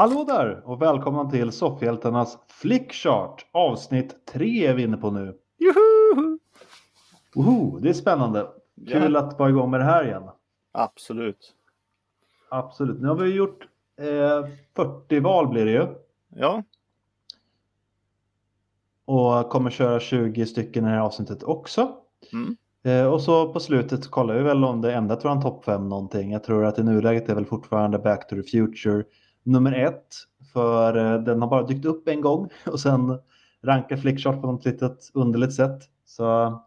Hallå där och välkomna till Soffhjältarnas Flickchart. Avsnitt 3 är vi inne på nu. Juhu! Woho, det är spännande. Kul att vara igång med det här igen. Absolut. Absolut. Nu har vi gjort eh, 40 val blir det ju. Ja, Och kommer köra 20 stycken i det här avsnittet också. Mm. Eh, och så på slutet kollar vi väl om det ändrat våran topp 5 någonting. Jag tror att i nuläget är väl fortfarande Back to the Future nummer ett. För eh, den har bara dykt upp en gång och sen rankar Flickchart på något litet underligt sätt. Så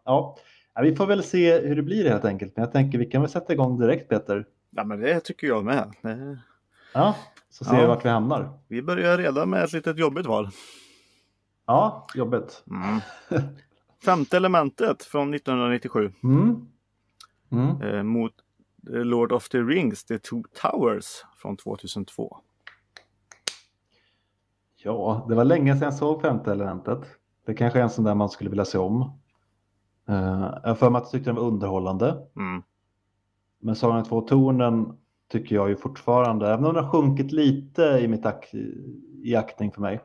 ja, vi får väl se hur det blir helt enkelt. Men jag tänker vi kan väl sätta igång direkt Peter. ja men det tycker jag med. Det- Ja, så ser Ja. vi vart vi hamnar. Vi börjar redan med ett litet jobbigt val. Ja, jobbet. Mm. Femte elementet från 1997 Mm. Mm. eh, mot eh, Lord of the Rings, The Two Towers från 2002. Ja, det var länge sedan jag såg femte elementet. Det kanske är en sån där man skulle vilja se om. Uh, jag för mig att jag tyckte den var underhållande. Mm. Men Sagan om två tornen tycker jag ju fortfarande, även om den har sjunkit lite i mitt ak- i aktning för mig,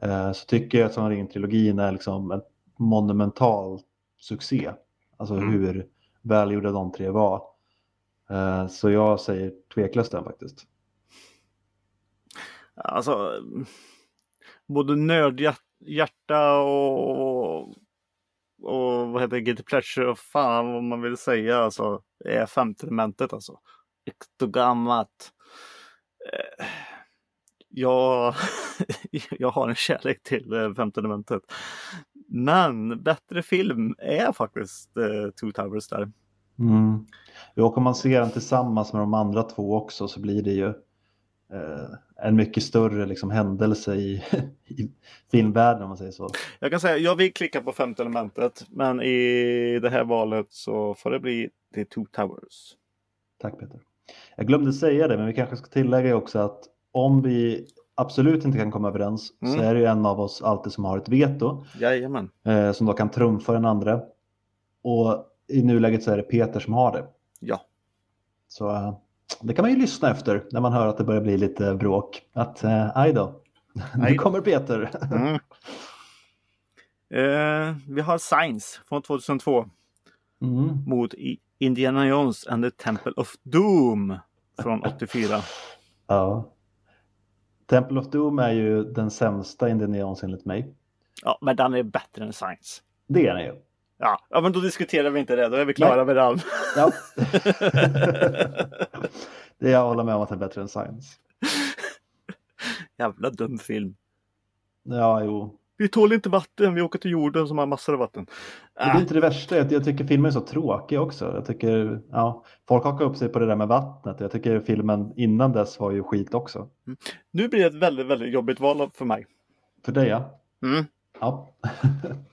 eh, så tycker jag att Sagan om ringen-trilogin är liksom en monumental succé. Alltså Mm. hur välgjorda de tre var. Eh, så jag säger tveklöst den faktiskt. Alltså, både nördhjärta och, och vad heter det, Guilty Pleasure och fan vad man vill säga alltså. Det är femte elementet alltså. Äkta. Eh, Jag, jag har en kärlek till eh, femte elementet. Men bättre film är faktiskt eh, Two Towers där. Mm. Ja, och om man ser den tillsammans med de andra två också så blir det ju eh, en mycket större liksom, händelse i, i filmvärlden om man säger så. Jag kan säga, jag vill klicka på femte elementet. Men i det här valet så får det bli The Two Towers. Tack Peter. Jag glömde säga det, men vi kanske ska tillägga också att om vi absolut inte kan komma överens så Mm. är det ju en av oss alltid som har ett veto Jajamän. eh, som då kan trumfa den andra. Och i nuläget så är det Peter som har det. Ja. Så eh, det kan man ju lyssna efter när man hör att det börjar bli lite bråk. Att eh, aj då, nu kommer Peter. Mm. Eh, vi har Science från 2002 Mm. mot Indiana Jones and the Temple of Doom från 84. Ja. Temple of Doom är ju den sämsta Indiana Jones enligt mig. Ja, men den är bättre än Science. Det är den ju. Ja, ja men då diskuterar vi inte det. Då är vi klara Nej. med den. Ja. det jag håller med om att det är bättre än Science. Jävla dum film. Ja, jo. Vi tål inte vatten. Vi åker till jorden som har massor av vatten. Det är inte det värsta. Jag, tycker filmen är så tråkig också. Jag tycker, ja, folk hakar upp sig på det där med vattnet. Jag tycker filmen innan dess var ju skit också. Nu blir det ett väldigt, väldigt jobbigt val för mig. För dig ja. Mm. Ja.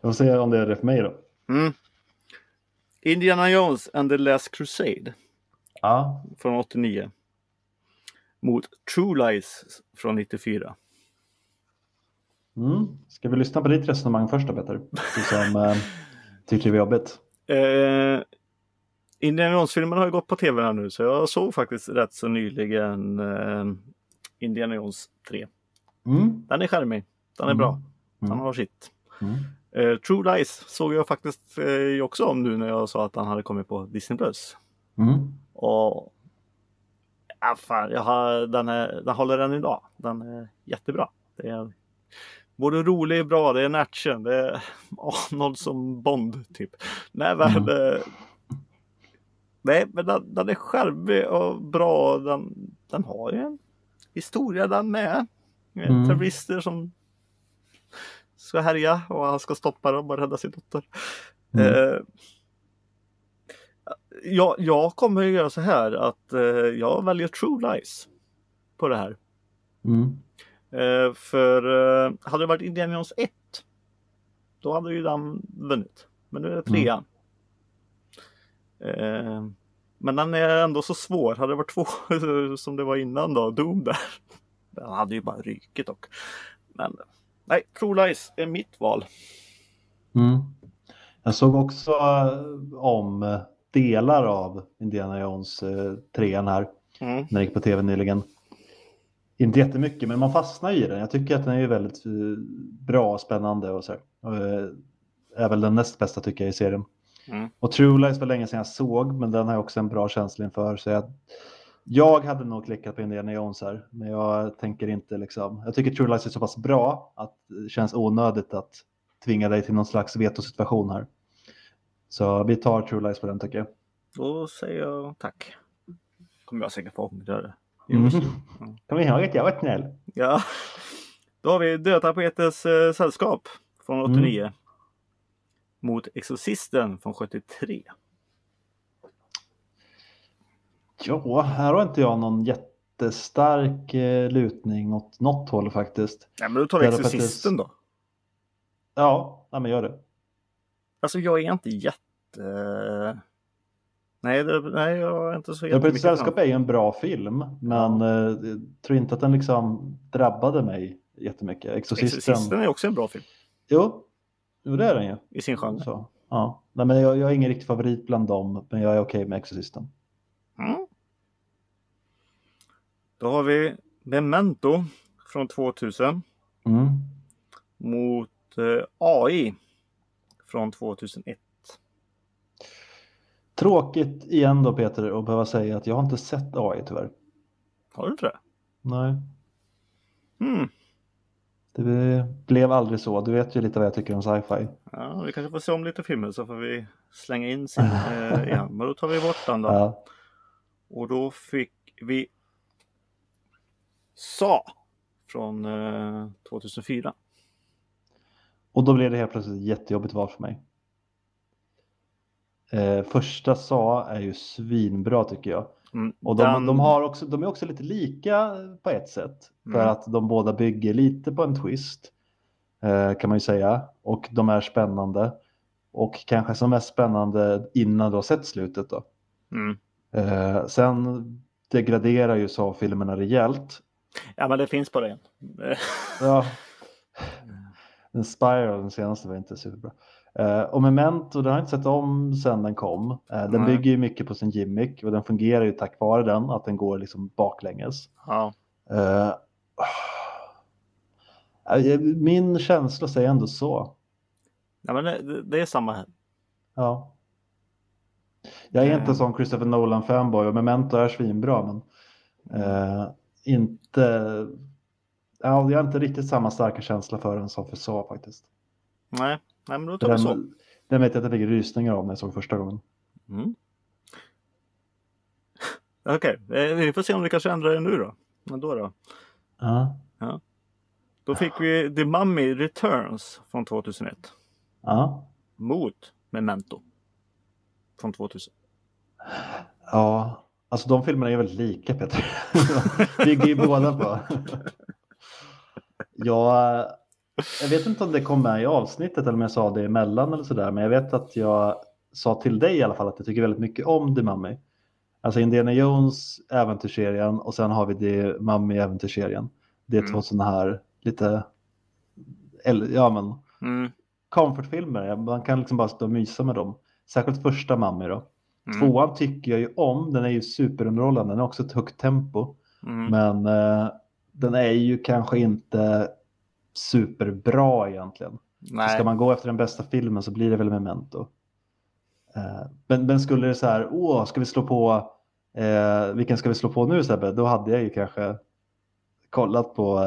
Jag får se om det är det för mig då. Mm. Indiana Jones and the Last Crusade Ja, från 89. Mot True Lies från 94. mm. Ska vi lyssna på ditt resonemang först då Peter? Du som eh, tyckte det var jobbigt. Eh, Indiana Jones-filmen har ju gått på tv här nu så jag såg faktiskt rätt så nyligen eh, Indiana Jones 3. Mm. Den är charmig. Den är Mm. bra. Den Mm. har sitt. Mm. Eh, True Lies såg jag faktiskt eh, också om nu när jag sa att den hade kommit på Disney+. Plus. Mm. Och ja, fan, jag har, den, är, den håller än idag. Den är jättebra. Det är både rolig, bra, det är en action. Det är Arnold som Bond typ. Nej, väl, Mm. eh, nej men den, den är charmig och bra. Den, den har ju en historia den. Med Mm. Terrorister som ska härja och han ska stoppa dem och rädda sin dotter. Mm. Eh, jag, jag kommer att göra så här att eh, jag väljer True Lies på det här. Mm. Eh, för eh, hade det varit Indiana Jones 1 då hade ju den vunnit. Men nu är det trean. Eh, men den är ändå så svår. Hade det varit två som det var innan då, Doom där. Den hade ju bara ryket dock. Men nej, True Lies är mitt val. Mm. Jag såg också eh, om eh, delar av Indiana Jones eh, trean här Mm. när det gick på tv nyligen. inte jättemycket, men man fastnar i den. Jag tycker att den är väldigt eh, bra och spännande och så. Eh, är väl den näst bästa tycker jag i serien. Mm. Och True Lies var länge sedan jag såg, men den har jag också en bra känsla inför. Så jag, jag hade nog klickat på Indiana Jones här, men jag tänker inte liksom. Jag tycker True Lies är så pass bra att det känns onödigt att tvinga dig till någon slags vetosituation här. Så vi tar True Lies på den tycker jag. Då säger jag tack. Kommer jag säkert få ångra det. Mm. Kom ihåg att jag var snäll. Ja. Då har vi Dödtapetens eh, sällskap från 89. Mot Exorcisten från 73. Ja, här har inte jag någon jättestark eh, lutning åt något håll faktiskt. Nej, men då tar vi Exorcisten då. Ja, ja men gör det. Alltså jag är inte jätte... Nej, det, nej jag är inte så jättemycket sällskap är ju en bra film, men eh, jag tror inte att den liksom drabbade mig jättemycket. Exorcisten. Exorcisten är också en bra film Jo, jo, det är den ju. i sin genre. Så, ja. Nej, men jag, jag är ingen riktig favorit bland dem, men jag är okej med Exorcisten. Mm. Då har vi Memento från 2000 Mm. mot eh, AI från 2001. Tråkigt igen då Peter att behöva säga att jag har inte sett AI tyvärr. Har du inte det? Nej, Hmm. det blev aldrig så. Du vet ju lite vad jag tycker om sci-fi. Ja, vi kanske får se om lite filmer så får vi slänga in sin eh, igen. Men då tar vi bort den då. Ja. Och då fick vi Sa från eh, 2004. Och då blev det helt plötsligt ett jättejobbigt val för mig. Eh, första SA är ju svinbra tycker jag. Mm, Och de, den- de, har också, de är också lite lika på ett sätt. För Mm. att de båda bygger lite på en twist. Eh, kan man ju säga. Och de är spännande. Och kanske som mest spännande innan du har sett slutet då. Mm. Eh, sen degraderar ju SA-filmerna rejält. Ja, men det finns en. Eh, Ja. Den Spiral, den senaste, var inte superbra. Eh, och Memento, den har jag inte sett om sen den kom. Eh, den Nej. bygger ju mycket på sin gimmick och den fungerar ju tack vare den, att den går liksom baklänges. Ja. Eh, min känsla säger ändå så. ja, men det, det är samma här. Ja. Jag är Eh. inte som Christopher Nolan fanboy och Memento är svinbra men inte ja, jag har inte riktigt samma starka känsla för den som för så faktiskt. Nej, nej men då tar vi så. Den, den vet jag att jag fick rysningar av när jag såg första gången. Mm. Okej, eh, vi får se om vi kanske ändrar det nu då. Men då då? Ja, Då fick vi The Mummy Returns från 2001 ja, mot Memento från 2000. ja. Alltså de filmerna är väldigt lika Peter. Bygger ju båda på. jag, jag vet inte om det kom med i avsnittet eller om jag sa det emellan eller sådär. Men jag vet att jag sa till dig i alla fall att jag tycker väldigt mycket om The Mummy. Alltså Indiana Jones äventyrsserien och sen har vi The Mummy äventyrsserien. Det är Mm. två sådana här lite, ja men Mm. comfortfilmer. Man kan liksom bara stå och mysa med dem. Särskilt första Mummy då. Mm. Tvåan tycker jag ju om. Den är ju superunderhållande. Den har också ett högt tempo. Mm. Men eh, den är ju kanske inte superbra egentligen. Så Nej. ska man gå efter den bästa filmen så blir det väl Memento. Eh, men, men skulle det så här, åh, ska vi slå på, eh, vilken ska vi slå på nu Sebbe? Då hade jag ju kanske kollat på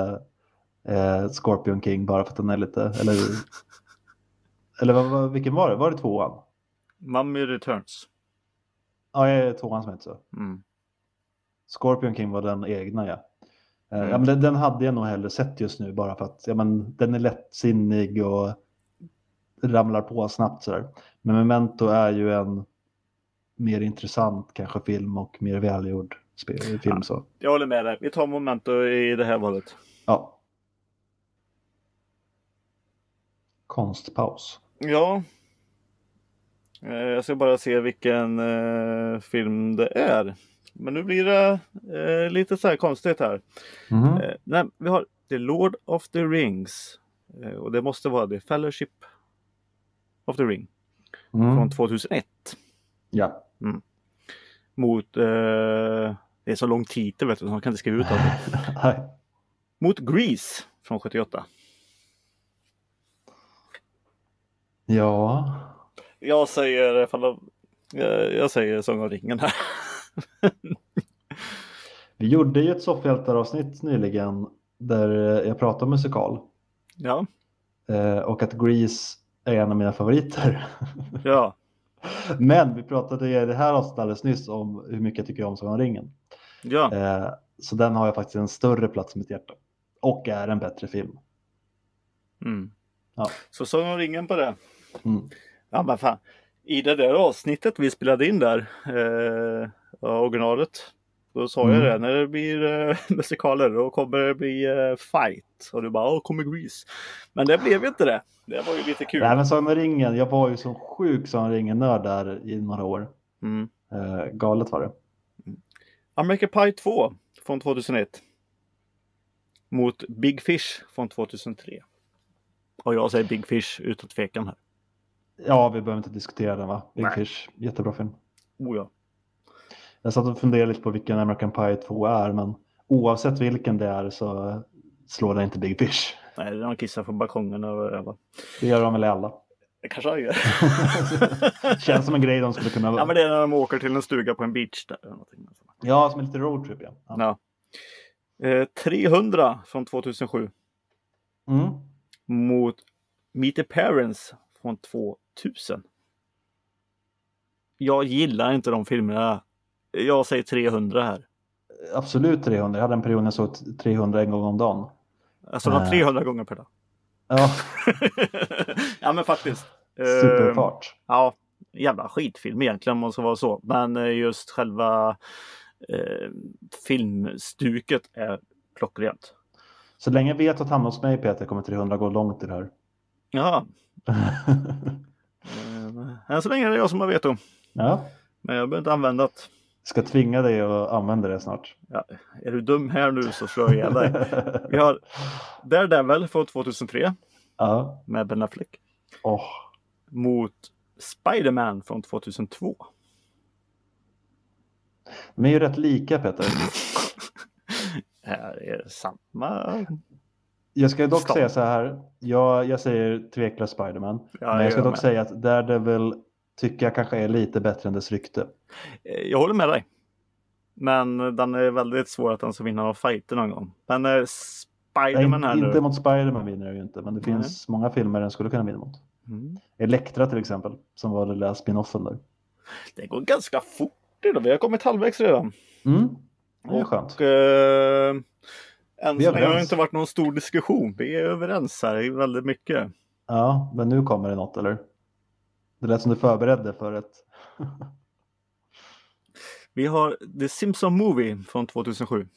eh, eh, Scorpion King bara för att den är lite, eller, eller vad, vad, vilken var det? Var det tvåan? Mummy Returns. Ja, jag är tvåan som heter så. Mm. Scorpion King var den egna ja. Eh, Mm. ja men den, den hade jag nog hellre sett just nu bara för att ja, men, den är lättsinnig och ramlar på snabbt sådär. Men Memento är ju en mer intressant kanske film och mer välgjord spel, film. Ja. Så. Jag håller med dig. Vi tar Memento i det här valet. Ja. Konstpaus. Ja. Eh, Jag ska bara se vilken eh, film det är. Men nu blir det eh, lite så här konstigt här. Eh, nej, vi har The Lord of the Rings. Och det måste vara The Fellowship of the Ring Mm. från 2001. Ja. Mot, eh, det är så lång titel vet du, så man kan inte skriva ut allt. Mot Grease från 78. Ja, Jag säger, de- jag, säger Sång om ringen här. vi gjorde ju ett soffhjältar-avsnitt nyligen där eh, jag pratade om musikal Ja, eh, och att Grease är en av mina favoriter. ja, Men vi pratade i det här avsnittet alldeles nyss om hur mycket jag tycker om Sagan om ringen. ja. Eh, så den har jag faktiskt en större plats i mitt hjärta. Och är en bättre film. Mm. Ja. Så Sång om ringen på det. Mm. Ja men fan. I det där avsnittet vi spelade in där, eh, originalet. Då sa jag Mm. det, när det blir eh, musikaler då kommer det bli eh, fight. Och du bara, åh kommer Grease. Men det blev ju inte det. Det var ju lite kul. Nej men Sagan om ringen, jag var ju så sjuk Sagan om ringen-nörd där i några år. Mm. Eh, galet var det. American Pie 2 från 2001. Mot Big Fish från 2003. Och jag säger Big Fish utan tvekan här. Ja, vi behöver inte diskutera den va? Big Nej. Fish, jättebra film. Oh ja. Jag satt och funderade lite på vilken American Pie 2 är, men oavsett vilken det är så slår den inte Big Fish. Nej, det någon kissar på balkongen och över. Det gör de väl alla. Det kanske han gör. Känns som en grej de skulle kunna... ja, men det är när de åker till en stuga på en beach där. eller någonting. Ja, som en lite roadtrip ja. ja. Ja. Eh, 300 från 2007 Mm. mot Meet the Parents från 2000. Jag gillar inte de filmerna. Jag säger 300 här. Absolut 300. Jag hade en period när jag såg 300 en gång om dagen. Alltså de Äh. 300 gånger per dag. Ja, ja men faktiskt. Eh, superfart. ja, jävla skitfilm egentligen om man ska vara så. Men eh, just själva eh, filmstuket är klockrent. Så länge jag vet att hamna hos mig Peter kommer 300 gå långt i det här. Ja, eh, än så länge är det jag som har veto. ja, Men jag behöver inte använda det. ska tvinga dig att använda det snart. Ja, är du dum här nu så slår jag ihjäl dig. Vi har Daredevil från 2003 ja, med Ben Affleck åh. mot Spider-Man från 2002. De är ju rätt lika Peter. Här är samma. Jag ska dock Stopp. säga så här. Jag, jag säger tveklöst Spiderman. Ja, men jag ska dock med. säga att Daredevil tycker jag kanske är lite bättre än dess rykte. Eh, Jag håller med dig. Men den är väldigt svår att den ska vinna någon fighter någon gång. Men eh, Spiderman här Nej, nu. inte mot Spiderman vinner jag ju inte, men det Nej. finns många filmer den skulle kunna vinna mot. Mm. Elektra till exempel, som var den lilla spinoffen där. Det går ganska fort idag. Vi har kommit halvvägs redan. Mm. Det är skönt. Och, eh, än så länge har det inte varit någon stor diskussion. Vi är överens här väldigt mycket. Ja, men nu kommer det något eller? Det lät som du förberedde för ett... Vi har The Simpson Movie från 2007.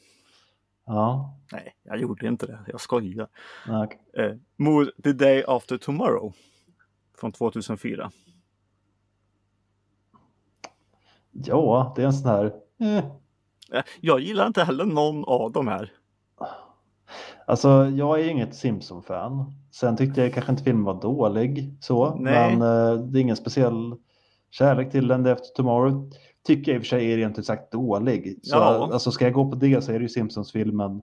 Ja, Nej, jag gjorde inte det. Jag skojar. nej, okej. Eh, mot The Day After Tomorrow från 2004. ja, det är en sån här... Eh. Eh, jag gillar inte heller någon av de här. Alltså, jag är inget Simpson-fan. Sen tyckte jag kanske inte filmen var dålig så, Nej. men eh, det är ingen speciell kärlek till den. The After Tomorrow tycker jag i och för sig är rent ut sagt dålig. Så Ja. alltså, ska jag gå på det så är det ju Simpsons-filmen.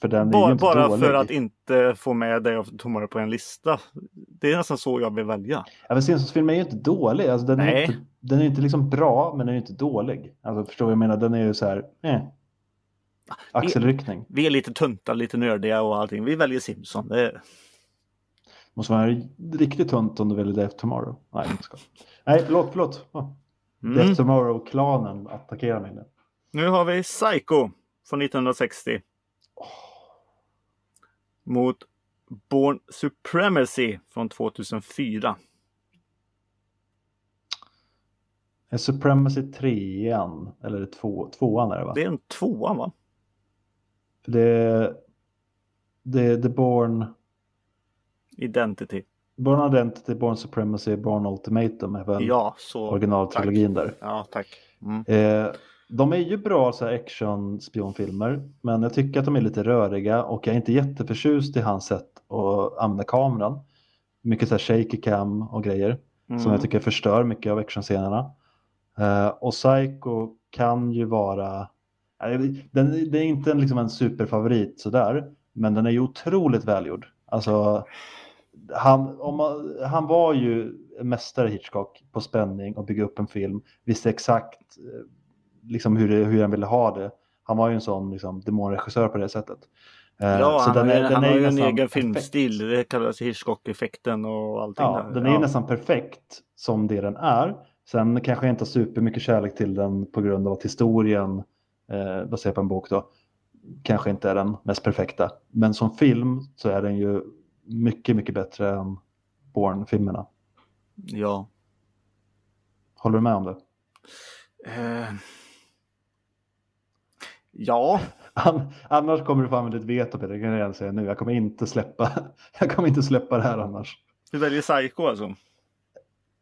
För den är ju Bara, inte bara dålig. för att inte få med Day After Tomorrow på en lista. Det är nästan så jag vill välja. Ja, men Simpsons-filmen är ju inte dålig. Alltså, den, är Nej. inte, den är inte liksom bra, men den är inte dålig. Alltså, förstår vad jag menar? Den är ju så här, eh. Axelryckning. Vi är lite tunta, lite nördiga och allting. Vi väljer Simpson. Det är... Måste vara riktigt tunt om du väljer After Tomorrow. Nej, jag ska. Nej, förlåt, förlåt. Oh. Mm. After Tomorrow-klanen attackerar mig nu. Nu har vi Psycho från 1960. Mot Born Supremacy från 2004. Är Supremacy trean? Eller två, tvåan är det va? Det är en tvåa va? Det är det, The Born, Identity. Born Identity, Born Supremacy, Born Ultimatum är väl Ja, så. originaltrilogin där. Ja, tack. Mm. Eh, de är ju bra så här action-spionfilmer, men jag tycker att de är lite röriga och jag är inte jätteförtjust i hans sätt att använda kameran. Mycket så här shaky cam och grejer som Mm. jag tycker förstör mycket av actionscenerna. Eh, och Psycho kan ju vara, den, det är inte en, liksom en superfavorit sådär, Men den är ju otroligt välgjord. Alltså, han, man, han var ju mästare Hitchcock på spänning och bygga upp en film. Visste exakt eh, liksom hur, det, hur han ville ha det. Han var ju en sån liksom, demonregissör på det sättet. Eh, ja, han, den är, den han är har ju en egen perfekt. filmstil. Det kallas Hitchcock-effekten och allting. Ja, där. den är ja. nästan perfekt som det den är. Sen kanske jag inte har supermycket kärlek till den på grund av att historien eh, baserat på en bok då kanske inte är den mest perfekta. Men som film så är den ju mycket, mycket bättre än Bourne-filmerna. Ja. Håller du med om det? Uh... Ja. annars kommer du få använda ditt veto Peter, det kan jag redan säga nu. Jag kommer inte släppa, jag kommer inte släppa det här annars. Du väljer Psycho alltså?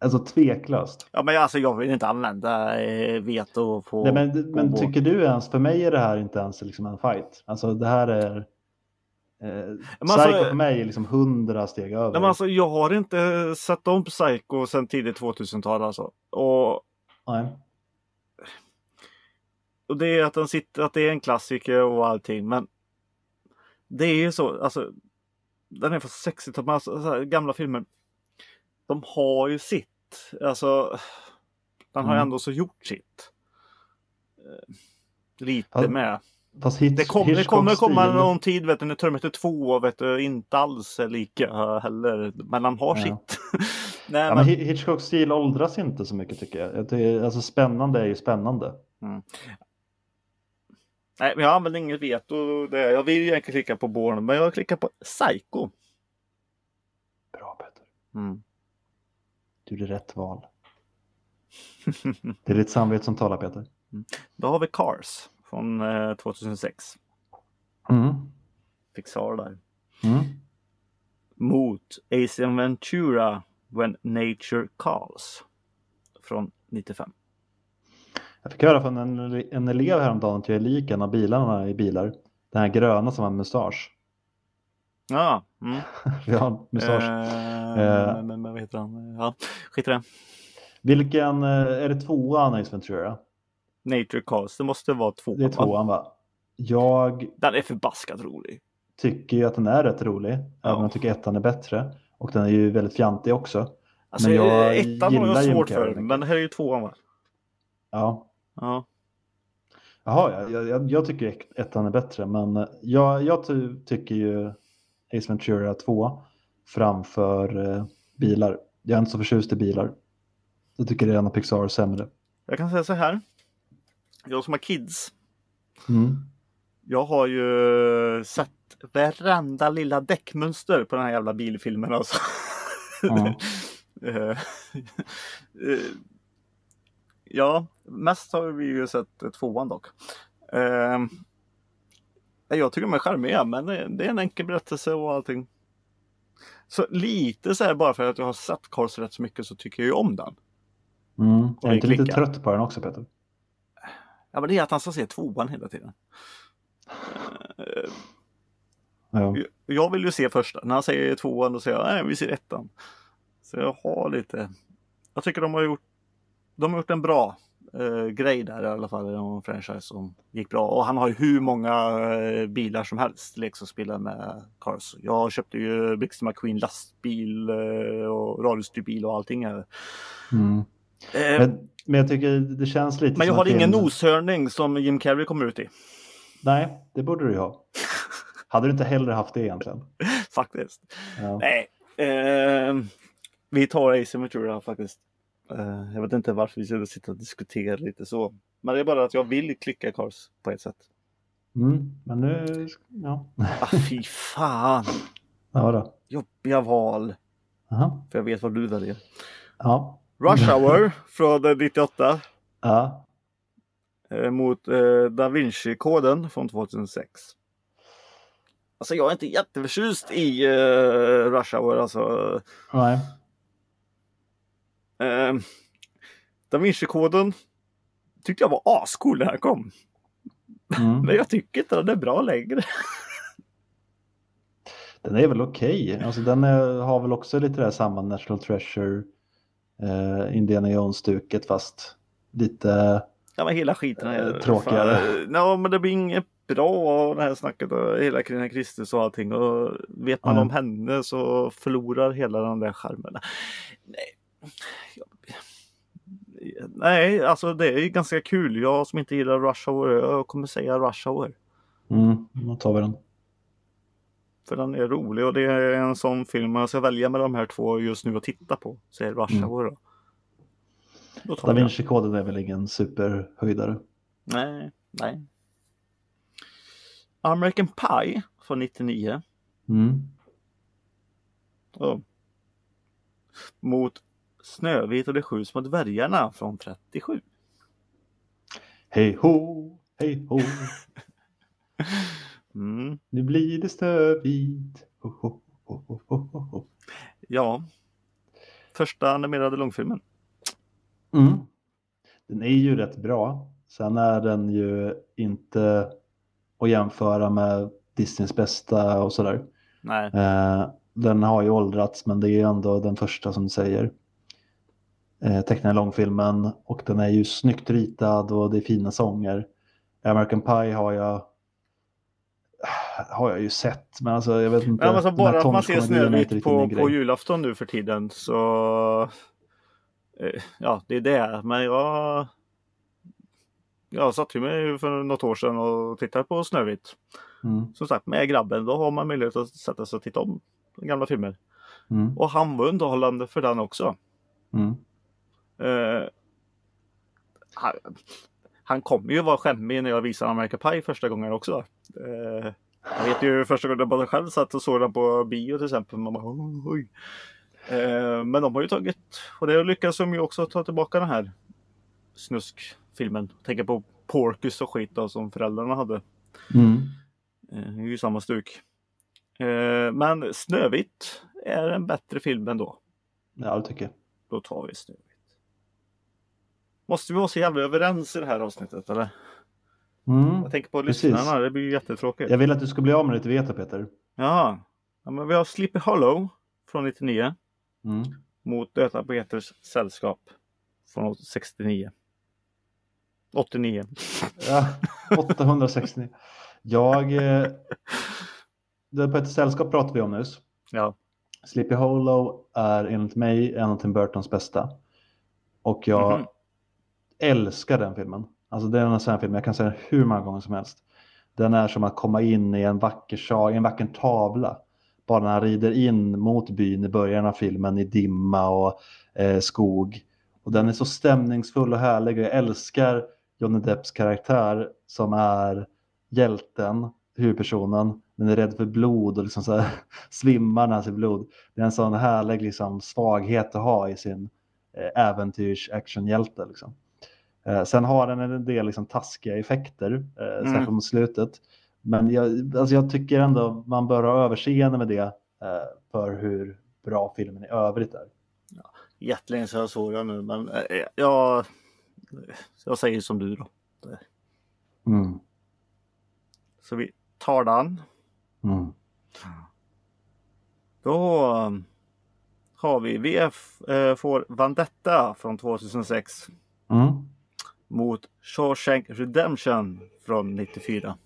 Alltså tveklöst. Ja, men alltså jag vill inte använda eh, veto på... Nej, men, men tycker du ens, för mig är det här inte ens liksom en fight. Alltså det här är... Eh, Psycho alltså, för mig är liksom hundra steg över. Nej, men alltså, jag har inte sett om Psycho sedan tidigt 2000-tal alltså. Och... Nej. Och det är att den sitter, att det är en klassiker och allting, men det är ju så, alltså. Den är från 60-talet, alltså, gamla filmer. De har ju sitt Alltså, den har mm. ändå så gjort sitt. Eh, lite ja, med. Fast hit, det, kom, det kommer komma någon tid vet du, när Terminator 2 vet du, inte alls är lika heller. Men han har ja. sitt. Nej, ja, men... men Hitchcocks stil åldras inte så mycket tycker jag. Det är, alltså spännande är ju spännande. Mm. Nej, men jag använder inget veto. Det. Jag vill ju egentligen klicka på Born, men jag klickar på Psycho. Bra Peter. Mm. Du gjorde rätt val. det är ditt samvete som talar Peter. Mm. Då har vi Cars från eh, 2006. Mm. Pixar där. Mm. Mot Ace Ventura When Nature Calls från 95. Jag fick höra från en, en elev häromdagen att jag är lik en av bilarna i bilar. Den här gröna som har mustasch. Ja. Mm. Vi har mustasch. Eh, eh, men, men, vad heter han? Ja, skit i det. Vilken, eh, är det tvåan Ace Ventura? Nature Cast, det måste vara tvåan. Det är tvåan va? Jag... Den är förbaskat rolig. Tycker ju att den är rätt rolig. Ja. Även om jag tycker ettan är bättre. Och den är ju väldigt fjantig också. Alltså, men jag ettan har jag svårt för, men det här är ju tvåan va? Ja. Ja. Jaha, jag, jag, jag tycker ettan är bättre, men jag, jag tycker ju Ace Ventura 2 framför eh, bilar. Jag är inte så förtjust i bilar. Jag tycker det är en av Pixar sämre. Jag kan säga så här. Jag som har kids. Mm. Jag har ju sett varenda lilla däckmönster på den här jävla bilfilmen alltså. Mm. ja, mest har vi ju sett tvåan dock. Jag tycker de är charmiga men det är en enkel berättelse och allting. Så lite så här bara för att jag har sett Cars rätt så mycket så tycker jag ju om den. Mm. Jag är inte lite trött på den också Peter? Ja men det är att han ska se tvåan hela tiden. ja. Jag vill ju se första. När han säger tvåan då säger jag nej vi ser ettan. Så jag har lite. Jag tycker de har gjort. De har gjort en bra eh, grej där i alla fall. En franchise som gick bra. Och han har ju hur många eh, bilar som helst leksaksbilar med Cars. Jag köpte ju Blixten McQueen lastbil eh, och radiostyrd bil och allting. Här. Mm. Eh, men, men, jag tycker det känns lite Men jag har ingen noshörning som Jim Carrey kommer ut i. Nej, det borde du ju ha. Hade du inte hellre haft det egentligen? faktiskt. Ja. Nej. Eh, vi tar Ace Ventura faktiskt. Uh, jag vet inte varför vi ska sitta och diskutera lite så. Men det är bara att jag vill klicka Cars på ett sätt. Mm, men nu, ja. ah, fy fan. Ja då. Jobbiga val. Aha. För jag vet vad du väljer. Ja. Rush Hour från 98. Ja. Uh, mot uh, Da Vinci-koden från 2006. Alltså jag är inte jätteförtjust i Rush Hour alltså. Nej. Eh, da Vinci-koden tyckte jag var ascool när den kom. Mm. Men jag tycker inte den är bra längre. den är väl okej. Okay. Alltså, den är, har väl också lite det här samma National Treasure eh, Indiana Jones-stuket fast lite Ja men hela skiten är eh, tråkigare. Ja men det blir inget bra och det här snacket och hela Carina Kristus och allting. Och vet man Ja. om henne så förlorar hela den där charmen. Nej. Nej, alltså det är ju ganska kul. Jag som inte gillar Rush Hour, jag kommer säga Rush Hour. Mm, då tar vi den. För den är rolig och det är en sån film man ska välja med de här två just nu att titta på. Så är Rush Mm. Hour då. Då tar Da vi den. Vinci-koden är väl ingen superhöjdare. Nej, nej. American Pie från 99. Mm. Ja. Mot Snövit och de sju små dvärgarna från 37. Hej ho, hej ho, Mm. nu blir det Snövit. Ho, ho, ho, ho, ho. Ja. Första animerade långfilmen. Mm. Den är ju rätt bra. Sen är den ju inte att jämföra med Disneys bästa och sådär. Nej, Eh, den har ju åldrats men det är ändå den första som du säger. Eh, tecknade långfilmen och den är ju snyggt ritad och det är fina sånger. American Pie har jag har jag ju sett men alltså jag vet inte. men alltså bara att man ser Snövit på, på julafton nu för tiden så eh, Ja, det är det. Men jag Jag satt ju mig för något år sedan och tittade på Snövit. Mm, Som sagt med grabben, då har man möjlighet att sätta sig och titta om gamla filmer. mm, Och han var underhållande för den också. mm. Eh, han, han kommer ju vara skämmig när jag visar American Pie första gången också. Eh, jag vet ju första gången jag själv satt och såg den på bio till exempel. Man bara, oj, oj. Eh, men de har ju tagit, och det lyckas de ju också ta tillbaka den här snuskfilmen. Tänker på Porkus och skit då, som föräldrarna hade. Mm. Det är ju samma stuk. Men Snövit är en bättre film ändå. Ja det tycker jag. Då tar vi Snövit. Måste vi vara så jävla överens i det här avsnittet eller? Mm. Jag tänker på Precis. lyssnarna, det blir ju jättetråkigt. Jag vill att du ska bli av med ditt veto Peter. Jaha. Ja, men vi har Sleepy Hollow från 99 Mm. mot Döda Peters sällskap från 69. 89. Ja, 869. Jag... Eh, det på ett sällskap pratade vi om nyss. Ja. Sleepy Hollow är enligt mig en av Tim Burtons bästa. Och jag Mhm älskar den filmen. Alltså det är en sån här film, jag kan säga den hur många gånger som helst. Den är som att komma in i en vacker, sal, i en vacker tavla. Bara när han rider in mot byn i början av filmen i dimma och eh, skog. Och den är så stämningsfull och härlig och jag älskar Johnny Depps karaktär som är hjälten, huvudpersonen, men är rädd för blod och liksom så här, svimmar när han ser blod. Det är en sån härlig liksom, svaghet att ha i sin eh, äventyrs-actionhjälte. Liksom. Eh, sen har den en del liksom, taskiga effekter, eh, Mm. särskilt mot slutet. Men jag, alltså, jag tycker ändå man bör ha överseende med det eh, för hur bra filmen i övrigt är. Jättelänge sedan jag såg den nu men eh, jag, jag säger som du då. Mm. Så vi tar den. Mm. Då um, har vi VF eh, får Vandetta från 2006 Mm. Mot Shawshank Redemption från 94.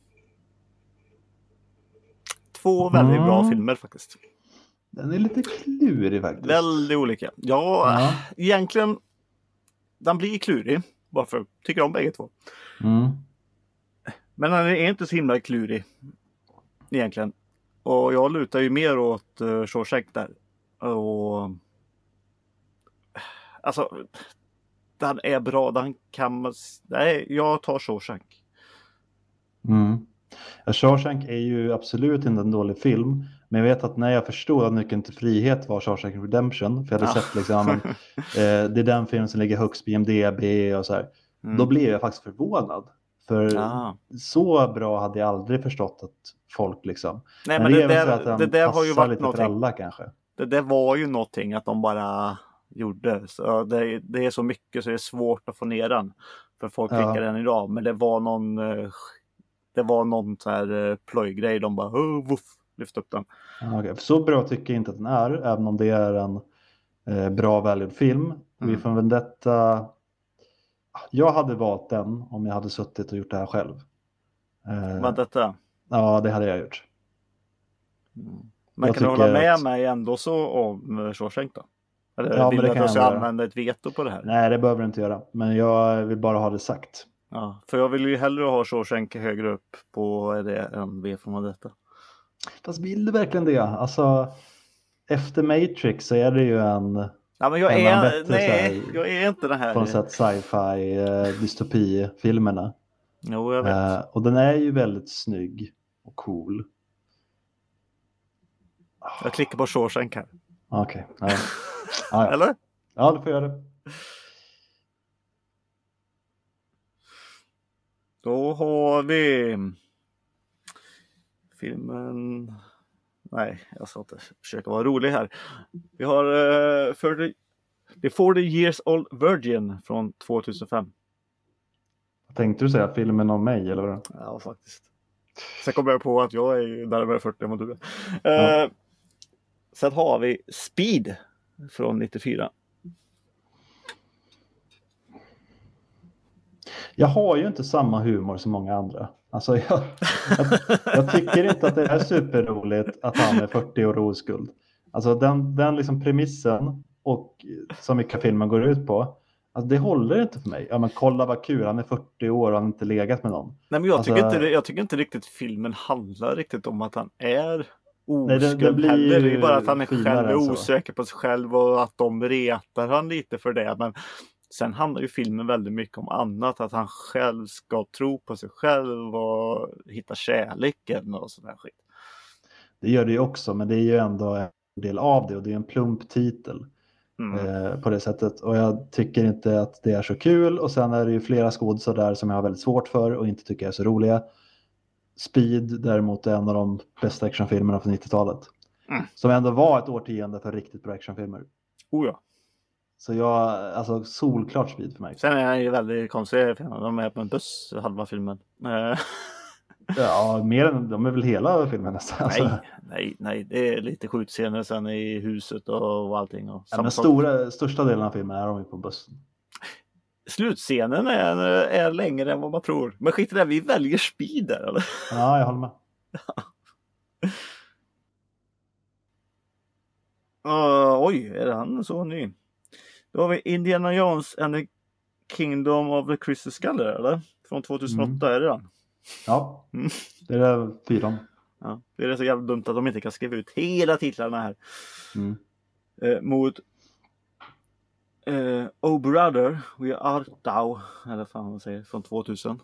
Två väldigt bra Mm. filmer faktiskt. Den är lite klurig faktiskt. Väldigt olika. Ja, Ja. egentligen. Den blir klurig. Bara för att jag tycker om bägge två. Mm. Men den är inte så himla klurig. Egentligen. Och jag lutar ju mer åt uh, Shawshank där. Och... Alltså. Den är bra. Den kan man... Nej, jag tar Shawshank. Mm. Shawshank är ju absolut inte en dålig film. Men jag vet att när jag förstod att Nyckeln till frihet var Shawshank Redemption. För jag hade Ja. sett liksom, men, eh, det är den film som ligger högst på IMDB och så här. Mm. Då blev jag faktiskt förvånad. För Ah. så bra hade jag aldrig förstått att folk liksom. Nej, men det, är väl så där, det där har ju varit lite någonting. för alla kanske. Det där var ju någonting att de bara gjorde. Så det, det är så mycket så det är svårt att få ner den. För folk Ja. klickar den idag. Men det var någon eh, Det var någon så här eh, plojgrej. De bara oh, woof, lyfte upp den. Okej. Så bra tycker jag inte att den är, även om det är en eh, bra välgjord film. Vi Mm. får Vendetta. Jag hade valt den om jag hade suttit och gjort det här själv. Eh, Vad detta? ja, det hade jag gjort. Mm. Men Jag kan du hålla med att- mig ändå så om Shawshank då? Eller Ja, vill men det du att jag ska göra. använda ett veto på det här? Nej, det behöver du inte göra. Men jag vill bara ha det sagt. Ja, för jag vill ju hellre ha Shawshank högre upp på det än V från detta. Fast vill du verkligen det? Alltså, efter Matrix så är det ju en Ja, men jag Är man är, bättre nej, här- jag är inte den här. på något sätt sci-fi eh, dystopifilmerna. Jo, jag vet. Eh, och den är ju väldigt snygg och cool. Jag klickar på Shawshank här. Okej. Ja. Ja, ja. Eller? ja, du får göra det. Då har vi filmen. Nej, jag ska inte försöka vara rolig här. Vi har uh, 40... The 40 years old virgin från 2005. Tänkte du säga filmen om mig eller vad? Ja, faktiskt. Sen kommer jag på att jag är ju närmare 40 än vad du är. Eh, sen har vi Speed från 94. Jag har ju inte samma humor som många andra. Alltså jag, jag, jag tycker inte att det är superroligt att han är 40 år oskuld. Alltså den, den liksom premissen och så mycket filmen går ut på. Alltså det håller inte för mig. Ja men kolla vad kul, han är 40 år och han har inte legat med någon. Nej, men jag, Alltså- tycker inte, jag tycker inte riktigt filmen handlar riktigt om att han är oskuld det blir heller. Det är bara att han är själv är osäker på sig själv och att de retar han lite för det. Men sen handlar ju filmen väldigt mycket om annat. Att han själv ska tro på sig själv och hitta kärleken och sådär skit. Det gör det ju också, men det är ju ändå en del av det och det är en plump titel. Mm. eh, på det sättet. Och jag tycker inte att det är så kul. Och sen är det ju flera skådisar där som jag har väldigt svårt för och inte tycker är så roliga. Speed däremot är en av de bästa actionfilmerna från 90-talet. Mm. Som ändå var ett årtionde för riktigt bra actionfilmer. Oh ja. Så jag, alltså solklart Speed för mig. Sen är han ju väldigt konstig. De är på en buss halva filmen. Eh, Ja, mer än, de är väl hela filmen nästan. Alltså, nej, nej, nej. Det är lite skjutscener sen i huset och, och allting. Och ja, men stora, största delen av filmen är de ju på bussen. Slutscenen är, är längre än vad man tror. Men skit i det, vi väljer speed där eller? Ja, jag håller med. Uh, oj, är han så ny? Då har vi Indiana Jones and the Kingdom of the Crystal Skull eller? Från 2008 är det den? Ja, Mm. det är fyran. Ja, det är så jävla dumt att de inte kan skriva ut hela titlarna här. Mm. Eh, mot eh, Oh Brother, We Art Thou, eller fan man säger, från 2000.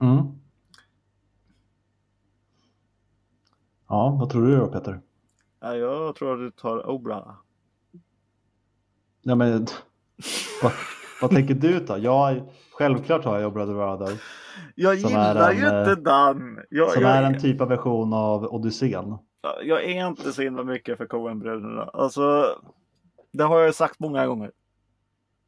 Mm. Ja, vad tror du då Peter? Ja, jag tror att du tar Oh Brother. Ja, men, vad, vad tänker du ta? Jag, självklart har jag Brother Brother. Jag gillar en, ju inte eh, den. Jag, Som jag, är en typ av version av Odysseen. jag är inte så himla mycket för Coen-bröderna. Alltså, det har jag sagt många gånger.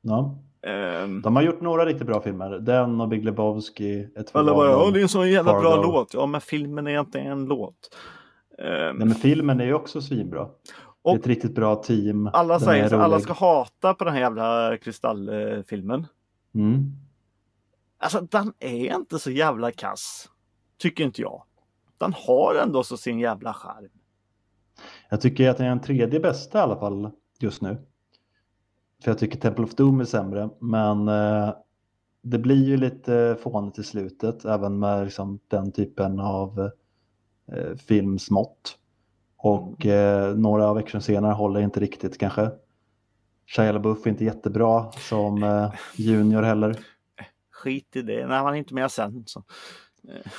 Ja. Ehm, De har gjort några riktigt bra filmer. Den och Big Lebowski alla bara, ja det är en sån jävla bra Fargo. låt. Ja, men filmen är inte en låt. Ehm, Nej, men filmen är ju också svinbra. det Och- är ett riktigt bra team. alla Den säger så alla ska hata på den här jävla kristallfilmen. Mm. Alltså den är inte så jävla kass. Tycker inte jag. Den har ändå så sin jävla charm. Jag tycker att den är den tredje bästa i alla fall just nu. För jag tycker Temple of Doom är sämre. Men eh, det blir ju lite fånigt i slutet. Även med liksom, den typen av eh, filmsmått. Och eh, några av actionscenerna håller inte riktigt kanske. Shia LaBeouf är inte jättebra som eh, junior heller. Skit i det. Nej, han är inte med sen. Så.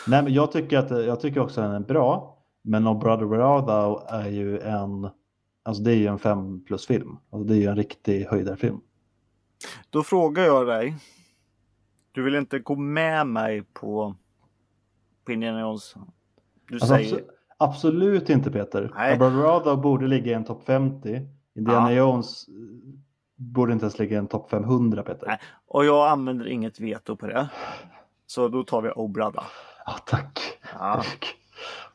Nej, men jag tycker, att, jag tycker också att den är bra. Men No Brother Where Thou är ju en, alltså det är ju en fem plus film. Alltså det är ju en riktig höjdarfilm. Då frågar jag dig. Du vill inte gå med mig på, på Indiana Jones? Du Alltså, säger... abso- absolut inte Peter. Nej. Borde ligga i en topp 50. Indiana Ja. Jones eh, borde inte ens ligga i en topp 500 Peter. Nej. Och jag använder inget veto på det. Så då tar vi Brother. Ja, tack. Ja.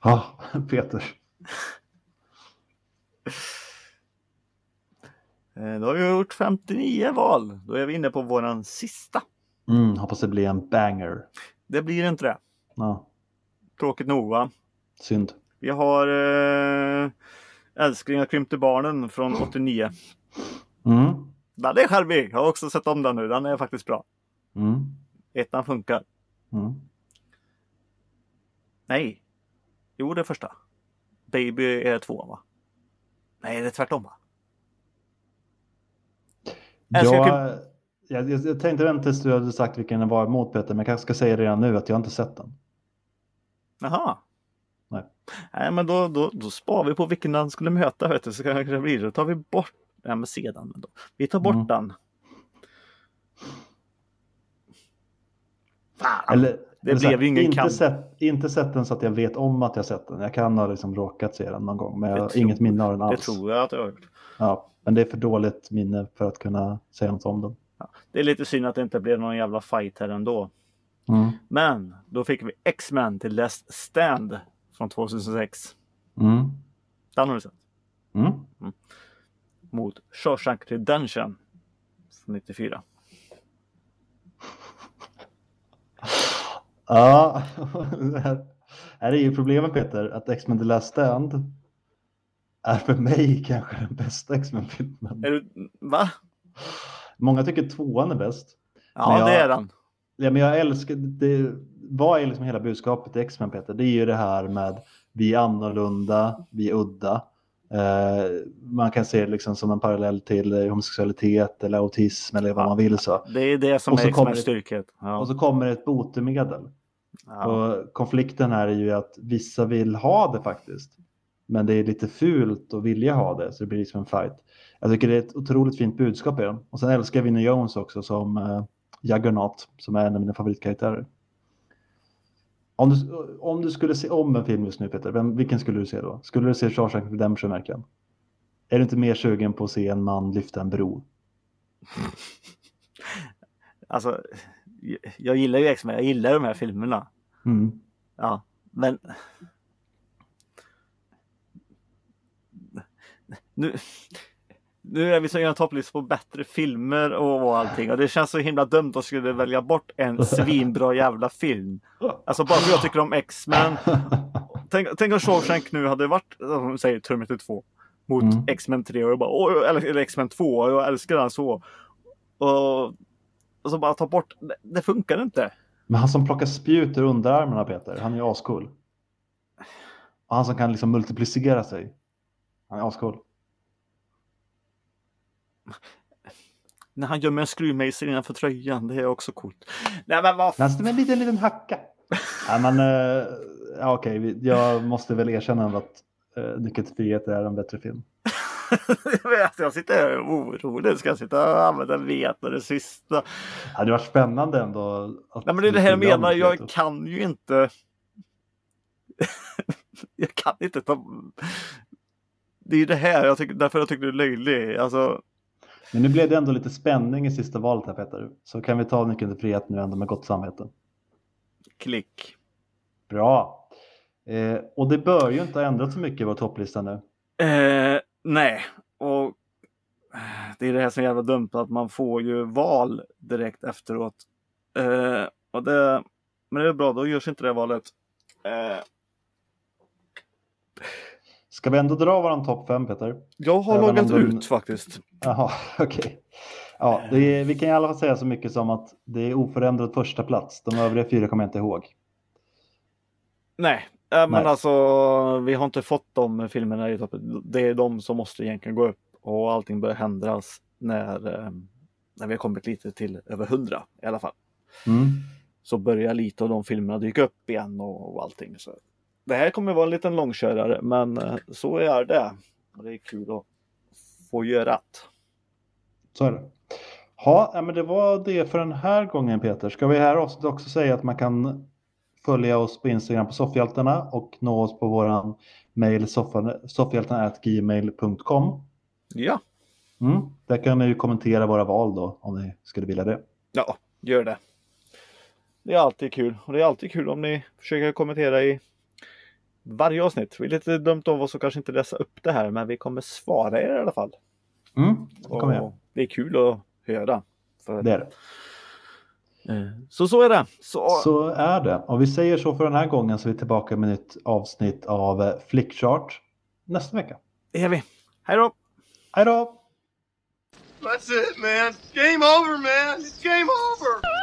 Ja, Peter. Eh, Då har vi gjort 59 val. Då är vi inne på våran sista. Mm, hoppas det blir en banger. Det blir inte det. Ja. Tråkigt nog va? Synd. Vi har eh, Älsklingar krympte barnen från 89. Mm. Den är charmig. Jag har också sett om den nu. Den är faktiskt bra. Mm. Ettan funkar. Mm. Nej. Jo, det är första. Baby är tvåan va? Nej, det är tvärtom va? Jag, jag, jag, jag tänkte vänta tills du hade sagt vilken den var emot Peter, men jag kanske ska säga redan nu att jag inte sett den. Jaha. Nej. Nej, men då, då, då sparar vi på vilken den skulle möta. Vet du, så kanske det blir. Då tar vi bort. Nej, men sedan. Då. Vi tar bort Mm. den. Fan. Eller, det här, blev ju ingen inte kamp. Sett, inte sett den så att jag vet om att jag sett den. Jag kan ha liksom råkat se den någon gång, men jag Det har inget minne av den det alls. tror jag att jag har gjort. Ja, men det är för dåligt minne för att kunna säga något om den. Det är lite synd att det inte blev någon jävla fight här ändå. Mm. Men då fick vi X-Men till Last Stand från 2006. Mm. Den har du sett. Mm. Mot Shawshank Redemption från 94. Ja, det här, här är ju problemet Peter, att X-Men The Last Stand är för mig kanske den bästa X-Men-filmen. Är du, va? Många tycker tvåan är bäst. Ja, jag- det är den. Ja, men jag älskar, det, vad är liksom hela budskapet i X-Men Peter? Det är ju det här med vi är annorlunda, vi är udda. Eh, man kan se det liksom som en parallell till homosexualitet eller autism eller vad Ja. man vill så. Det är det som Och är kommer styrkhet. Ja. Och så kommer det ett botemedel. ja. Och konflikten här är ju att vissa vill ha det faktiskt. Men det är lite fult att vilja ha det, så det blir liksom en fight. Jag tycker det är ett otroligt fint budskap i den. Och sen älskar jag Vinnie Jones också som eh, Juggernaut, som är en av mina favoritkaraktärer. Om du, om du skulle se om en film just nu Peter, vem, vilken skulle du se då? Skulle du se Shawshank Redemption verkligen? Är du inte mer sugen på att se en man lyfta en bro? Alltså, jag- gillar ju X-Men. Jag gillar de här filmerna. Mm. Ja, men. Nu, nu är vi så gärna topplista på bättre filmer och allting och det känns så himla dumt att skulle välja bort en svinbra jävla film. Alltså bara för jag tycker om X-Men. Tänk, tänk om Shawshank nu hade varit, som säger Terminator 2 mot Mm. X-Men 3 och jag bara, "Åh, eller, eller X-Men 2 och jag älskar den så. Och, och så bara ta bort, det, det funkar inte. Men han som plockar spjut ur underarmarna Peter, han är ju ascool. Och han som kan liksom multiplicera sig. Han är ascool. När han gömmer en skruvmejsel innanför tröjan, det är också coolt. Nej men vad står med en liten, liten hacka. ja, men, eh, ja, okej, vi- jag måste väl erkänna att uh, Nyckeln till frihet är en bättre film. jag sitter här orolig. Ska jag sitta och använda veta det sista? Det hade varit spännande ändå. Nej men det är det här jag menar. Jag kan ju inte. jag kan inte ta. Det är ju det här jag tycker, därför jag tycker du är löjlig. Alltså, Men nu blev det ändå lite spänning i sista valet här Peter. Så kan vi ta Nyckeln till frihet nu ändå med gott samvete. klick. Bra. Eh, och det bör ju inte ha ändrat så mycket i vår topplista nu. Eh, nej, och eh, det är det här som är jävla dumt att man får ju val direkt efteråt. Eh, och det, men det är bra, då görs inte det valet. Ska vi ändå dra våran topp fem Peter? jag har Även loggat den- ut faktiskt. Jaha, okej. Ja, det är, vi kan i alla fall säga så mycket som att det är oförändrad första plats. De övriga fyra kommer jag inte ihåg. Nej, eh, men Nej. alltså vi har inte fått de filmerna i toppen. Det är de som måste egentligen gå upp och allting börjar ändras när, eh, när vi har kommit lite till över hundra i alla fall. Mm. Så börjar lite av de filmerna dyka upp igen och, och allting. Så det här kommer vara en liten långkörare men eh, så är det. Och det är kul att få göra det. Så är det. Ja, ja, men det var det för den här gången Peter. Ska vi här avsnittet också säga att man kan följa oss på Instagram på Soffhjältarna och nå oss på våran mejl soffhjältarna.gmail.com. Ja, Mm. Där kan ni ju kommentera våra val då om ni skulle vilja det. ja, gör det. Det är alltid kul och det är alltid kul om ni försöker kommentera i varje avsnitt. Det är lite dumt av oss att kanske inte läsa upp det här men vi kommer svara er i alla fall. Mm. Det kommer jag. Och det är kul att höra. För Det är det. Eh, Så så är det. Så, Så är det. Och vi säger så för den här gången så är vi tillbaka med ett nytt avsnitt av eh, Flickchart nästa vecka. är vi. Hej då! Hej då! That's it, man. Game over, man. It's game over.